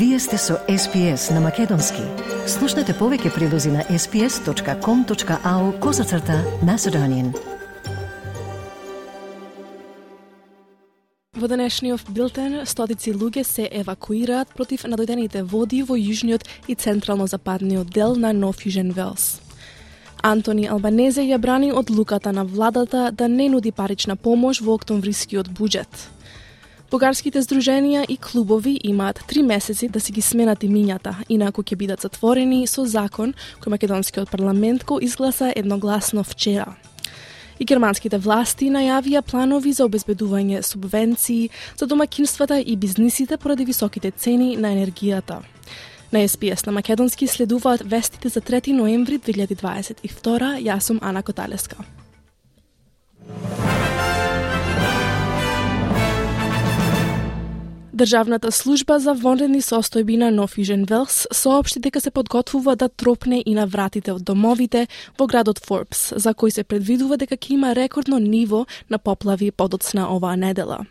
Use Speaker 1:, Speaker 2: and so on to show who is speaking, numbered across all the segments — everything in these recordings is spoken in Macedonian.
Speaker 1: Вие сте со SPS на Македонски. Слушнете повеќе прилози на sps.com.au козацрта на Седонин.
Speaker 2: Во денешниот билтен, стотици луѓе се евакуираат против надојдените води во јужниот и централно-западниот дел на Нов Јужен Велс. Антони Албанезе ја брани од луката на владата да не нуди парична помош во октомврискиот буџет. Бугарските здруженија и клубови имаат три месеци да си ги сменат имињата, инаку ќе бидат затворени со закон кој македонскиот парламент го изгласа едногласно вчера. И германските власти најавија планови за обезбедување субвенции за домакинствата и бизнисите поради високите цени на енергијата. На СПС на Македонски следуваат вестите за 3 ноември 2022. Јас сум Ана Коталеска. Државната служба за вонредни состојби на Нофижен Велс соопшти дека се подготвува да тропне и на вратите од домовите во градот Форбс, за кој се предвидува дека ќе има рекордно ниво на поплави подоцна оваа недела.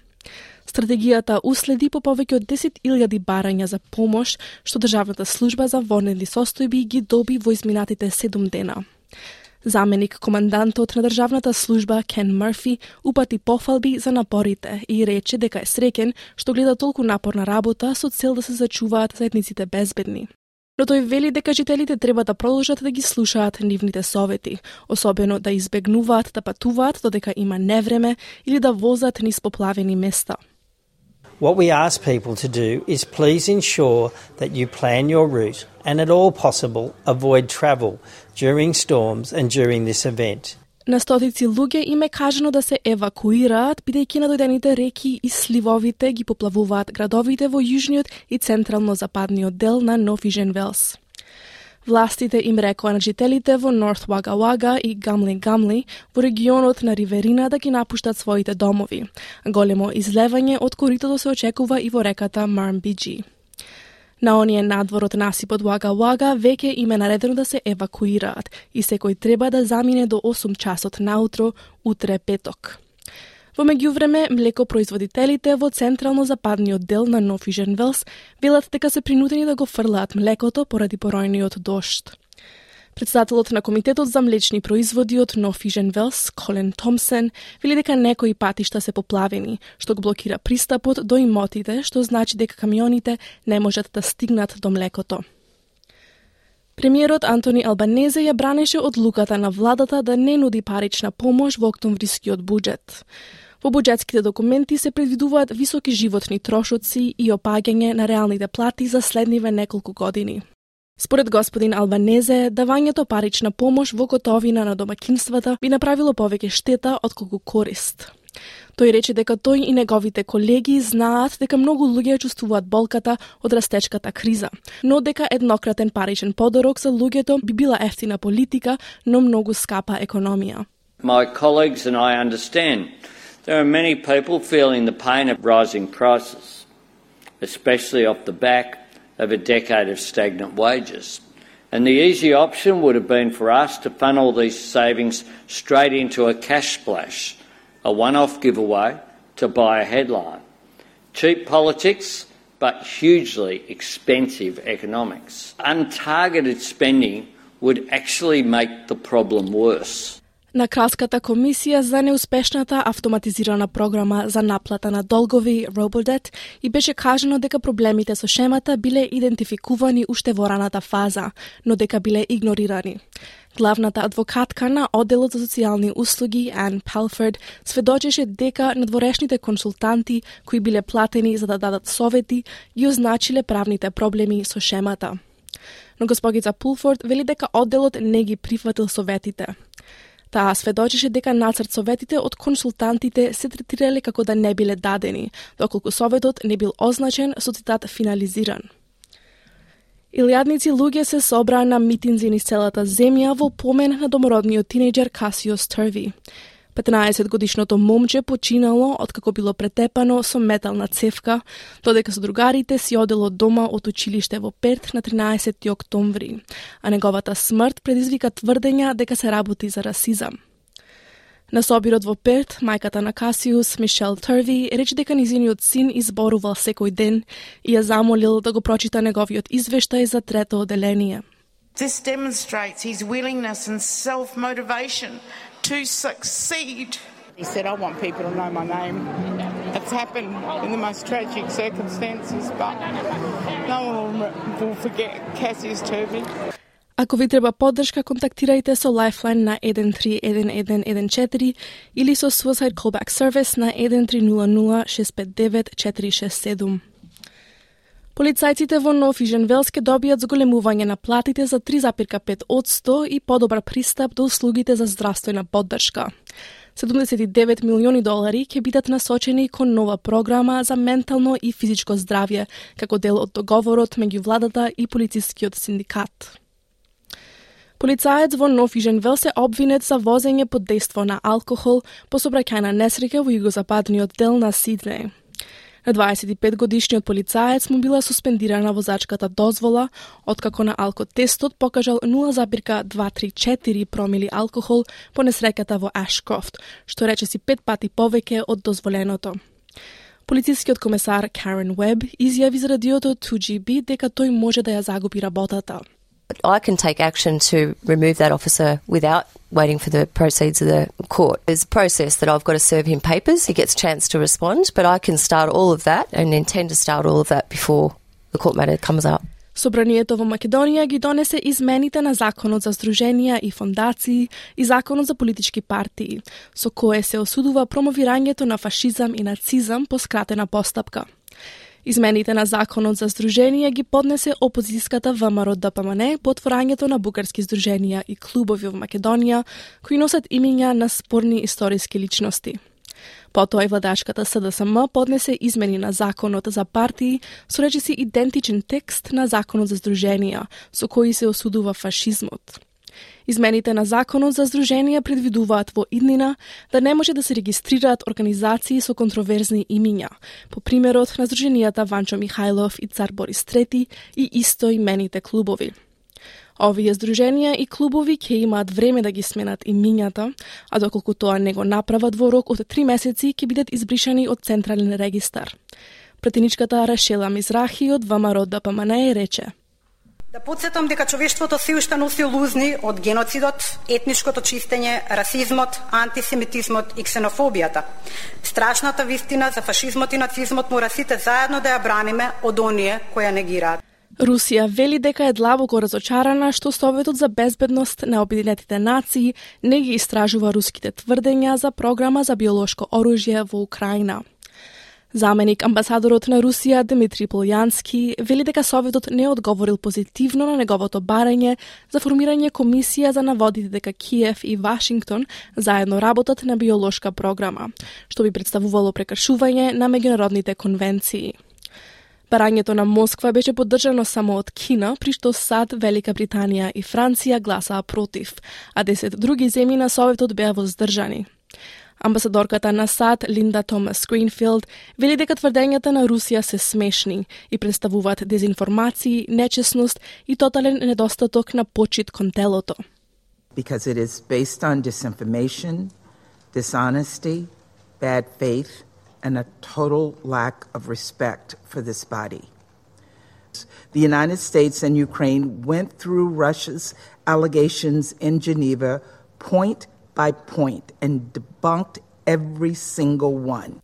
Speaker 2: Стратегијата уследи по повеќе од 10.000 барања за помош што Државната служба за вонредни состојби ги доби во изминатите 7 дена. Заменик командантот на државната служба Кен Мрфи упати пофалби за напорите и рече дека е среќен што гледа толку напорна работа со цел да се зачуваат заедниците безбедни. Но тој вели дека жителите треба да продолжат да ги слушаат нивните совети, особено да избегнуваат да патуваат додека има невреме или да возат низ поплавени места.
Speaker 3: What we ask people to do is please ensure that you plan your route and, at all possible, avoid travel during storms and during this event.
Speaker 2: На стотици луѓе им е кажано да се евакуираат, бидејќи надојдените реки и сливовите ги поплавуваат градовите во јужниот и централно-западниот дел на Нов Ижен Велс. Властите им рекоа на жителите во Норт Вага Вага и Гамли Гамли во регионот на Риверина да ги напуштат своите домови. Големо излевање од коритото се очекува и во реката Мармбиджи. На оние надвор од насипот Вага Вага веќе им е наредено да се евакуираат и секој треба да замине до 8 часот наутро утре петок. Во меѓувреме, млекопроизводителите во централно-западниот дел на Нов Южен Велс велат дека се принудени да го фрлаат млекото поради поројниот дошт. Председателот на Комитетот за млечни производи од Нов Велс, Колен Томсен, вели дека некои патишта се поплавени, што го блокира пристапот до имотите, што значи дека камионите не можат да стигнат до млекото. Премиерот Антони Албанезе ја бранеше одлуката на владата да не нуди парична помош во октомврискиот буџет. Во буџетските документи се предвидуваат високи животни трошоци и опаѓање на реалните плати за следниве неколку години. Според господин Албанезе, давањето парична помош во готовина на домакинствата би направило повеќе штета отколку корист. Тој рече дека тој и неговите колеги знаат дека многу луѓе чувствуваат болката од растечката криза, но дека еднократен паричен подорок за луѓето би била ефтина политика, но многу скапа економија.
Speaker 4: My colleagues and I understand There are many people feeling the pain of rising prices, especially off the back of a decade of stagnant wages. And the easy option would have been for us to funnel these savings straight into a cash splash, a one off giveaway to buy a headline. Cheap politics, but hugely expensive economics. Untargeted spending would actually make the problem worse.
Speaker 2: На Кралската комисија за неуспешната автоматизирана програма за наплата на долгови Robodebt и беше кажано дека проблемите со шемата биле идентификувани уште во раната фаза, но дека биле игнорирани. Главната адвокатка на Одделот за социјални услуги, Ан Палфорд, сведочеше дека надворешните консултанти кои биле платени за да дадат совети, ги означиле правните проблеми со шемата. Но госпогица Пулфорд вели дека одделот не ги прифатил советите. Таа сведочеше дека нацрт советите од консултантите се третирале како да не биле дадени, доколку советот не бил означен со цитат финализиран. Илјадници луѓе се собраа на митинзи низ целата земја во помен на домородниот тинејџер Касиос Стерви. 15 годишното момче починало откако било претепано со метална цевка, додека со другарите си одело дома од училиште во Перт на 13 октомври, а неговата смрт предизвика тврдења дека се работи за расизам. На собирот во Перт, мајката на Касиус, Мишел Терви, рече дека низиниот син изборувал секој ден и ја замолил да го прочита неговиот извештај за трето оделение.
Speaker 5: This demonstrates his willingness and self-motivation to succeed. He said, I want people to know my name. It's happened in the most tragic circumstances, but no one will forget Cassius Turvey.
Speaker 2: Ако ви треба поддршка, контактирајте со Lifeline на 131114 или со Suicide Callback Service на 1300 659 467. Полицајците во Нов и Женвелске добијат зголемување на платите за 3,5 од 100 и подобар пристап до услугите за здравствена поддршка. 79 милиони долари ќе бидат насочени кон нова програма за ментално и физичко здравје, како дел од договорот меѓу владата и полицискиот синдикат. Полицаец во Нов Иженвел се обвинет за возење под дејство на алкохол по собраќајна несреќа во југозападниот дел на Сиднеј. На 25 годишниот полицаец му била суспендирана возачката дозвола, откако на алкотестот покажал 0,234 промили алкохол по несреќата во Ашкрофт, што рече си пет пати повеќе од дозволеното. Полицискиот комесар Карен Веб изјави за радиото 2GB дека тој може да ја загуби работата.
Speaker 6: I can take action to remove that officer without waiting for the proceeds of the court. There's a process that I've got to serve him papers. He gets a chance to respond, but I can start all of that and intend to start all of that before the court matter comes up.
Speaker 2: Собранието во Македонија ги донесе измените на Законот за здруженија и фондации и Законот за политички партии, со кое се осудува промовирањето на фашизам и нацизам по скратена постапка. Измените на Законот за здруженија ги поднесе опозиската ВМРО ДПМН по отворањето на бугарски здруженија и клубови во Македонија кои носат имиња на спорни историски личности. Потоа и владачката СДСМ поднесе измени на Законот за партии со речиси идентичен текст на Законот за здруженија, со кои се осудува фашизмот. Измените на законот за здруженија предвидуваат во иднина да не може да се регистрираат организации со контроверзни имиња, по примерот на здруженијата Ванчо Михајлов и Цар Борис III и исто имените клубови. Овие здруженија и клубови ќе имаат време да ги сменат имињата, а доколку тоа не го направат во рок од три месеци ќе бидат избришани од Централен регистар. Претеничката Рашела Мизрахи од ВМРО ДПМН рече –
Speaker 7: Да подсетам дека човештвото се уште носи лузни од геноцидот, етничкото чистење, расизмот, антисемитизмот и ксенофобијата. Страшната вистина за фашизмот и нацизмот мора сите заедно да ја браниме од оние кои ја негираат.
Speaker 2: Русија вели дека е длабоко разочарана што Советот за безбедност на Обединетите нации не ги истражува руските тврдења за програма за биолошко оружје во Украина. Заменик амбасадорот на Русија Дмитри Полјански вели дека Советот не одговорил позитивно на неговото барање за формирање комисија за наводите дека Киев и Вашингтон заедно работат на биолошка програма, што би представувало прекршување на меѓународните конвенции. Барањето на Москва беше поддржано само од Кина, при што САД, Велика Британија и Франција гласаа против, а десет други земји на Советот беа воздржани. Амбасадорката на САД Линда Томас Гринфилд вели дека тврдењата на Русија се смешни и представуваат дезинформации, нечесност и тотален недостаток на почит кон телото.
Speaker 8: Because it is based on disinformation, dishonesty, bad faith, and a total lack of respect for this body. The United States and Ukraine went through Russia's allegations in Geneva point by point and debunked every single one.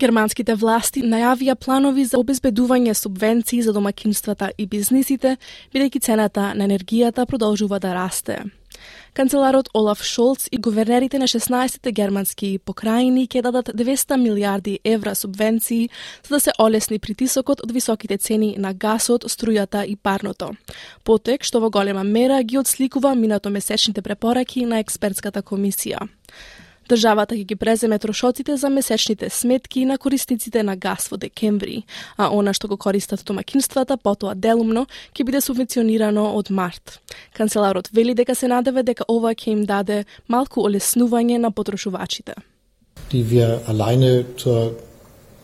Speaker 2: Германските власти најавија планови за обезбедување субвенции за домакинствата и бизнисите, бидејќи цената на енергијата продолжува да расте. Канцеларот Олаф Шолц и гувернерите на 16 германски покрајини ќе дадат 200 милиарди евра субвенции за да се олесни притисокот од високите цени на гасот, струјата и парното. Потек што во голема мера ги одсликува минато месечните препораки на експертската комисија. Државата ќе ги преземе трошоците за месечните сметки на корисниците на газ во декември, а она што го користат домакинствата потоа делумно ќе биде субвенционирано од март. Канцеларот вели дека се надеве дека ова ќе им даде малку олеснување на потрошувачите.
Speaker 9: Die wir alleine zur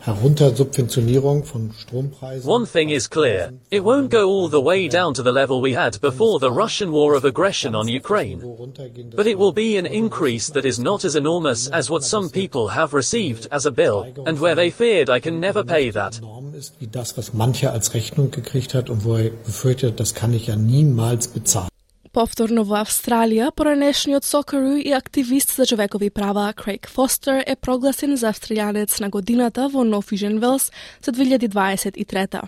Speaker 9: Heruntersubventionierung von Strompreisen.
Speaker 10: One thing is clear. It won't go all the way down to the level we had before the Russian war of aggression on Ukraine. But it will be an increase that is not as enormous as what some people have received as a bill, and where they feared I can never pay that.
Speaker 9: ist wie das, was mancher als Rechnung gekriegt hat und wo er befürchtet, das kann ich ja niemals bezahlen.
Speaker 2: Повторно во Австралија, поранешниот сокару и активист за човекови права Крейг Фостер е прогласен за австралијанец на годината во Нофижен Велс за 2023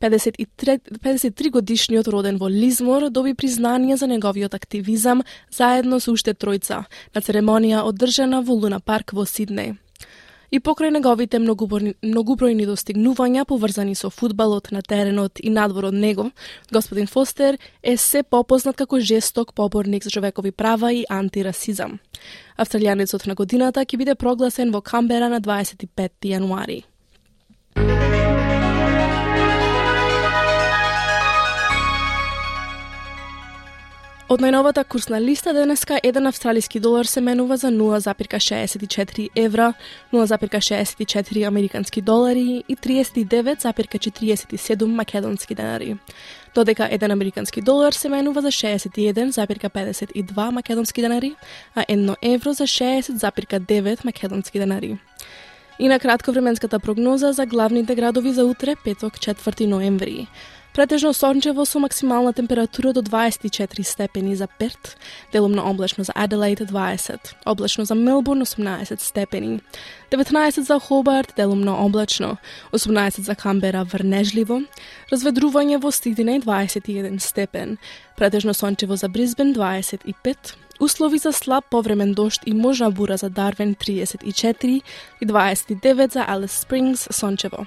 Speaker 2: 53, 53 годишниот роден во Лизмор доби признание за неговиот активизам заедно со уште тројца на церемонија одржана во Луна парк во Сиднеј. И покрај неговите многубројни достигнувања поврзани со фудбалот на теренот и надвор од него, господин Фостер е се попознат како жесток поборник за човекови права и антирасизам. Австралијанецот на годината ќе биде прогласен во Камбера на 25 јануари. Од најновата курсна листа денеска еден австралиски долар се менува за 0,64 евра, 0,64 американски долари и 39,47 македонски денари. Додека еден американски долар се менува за 61,52 македонски денари, а едно евро за 60,9 македонски денари. И на кратко временската прогноза за главните градови за утре, петок, 4 ноември. Претежно сончево со максимална температура до 24 степени за Перт, делумно облачно за Аделаид 20, облачно за Мелбурн 18 степени, 19 за Хобарт, делумно облачно, 18 за Камбера врнежливо, разведрување во Сиднеј 21 степен, претежно сончево за Бризбен 25, Услови за слаб повремен дошт и можна бура за Дарвен 34 и 29 за Алис Спрингс сончево.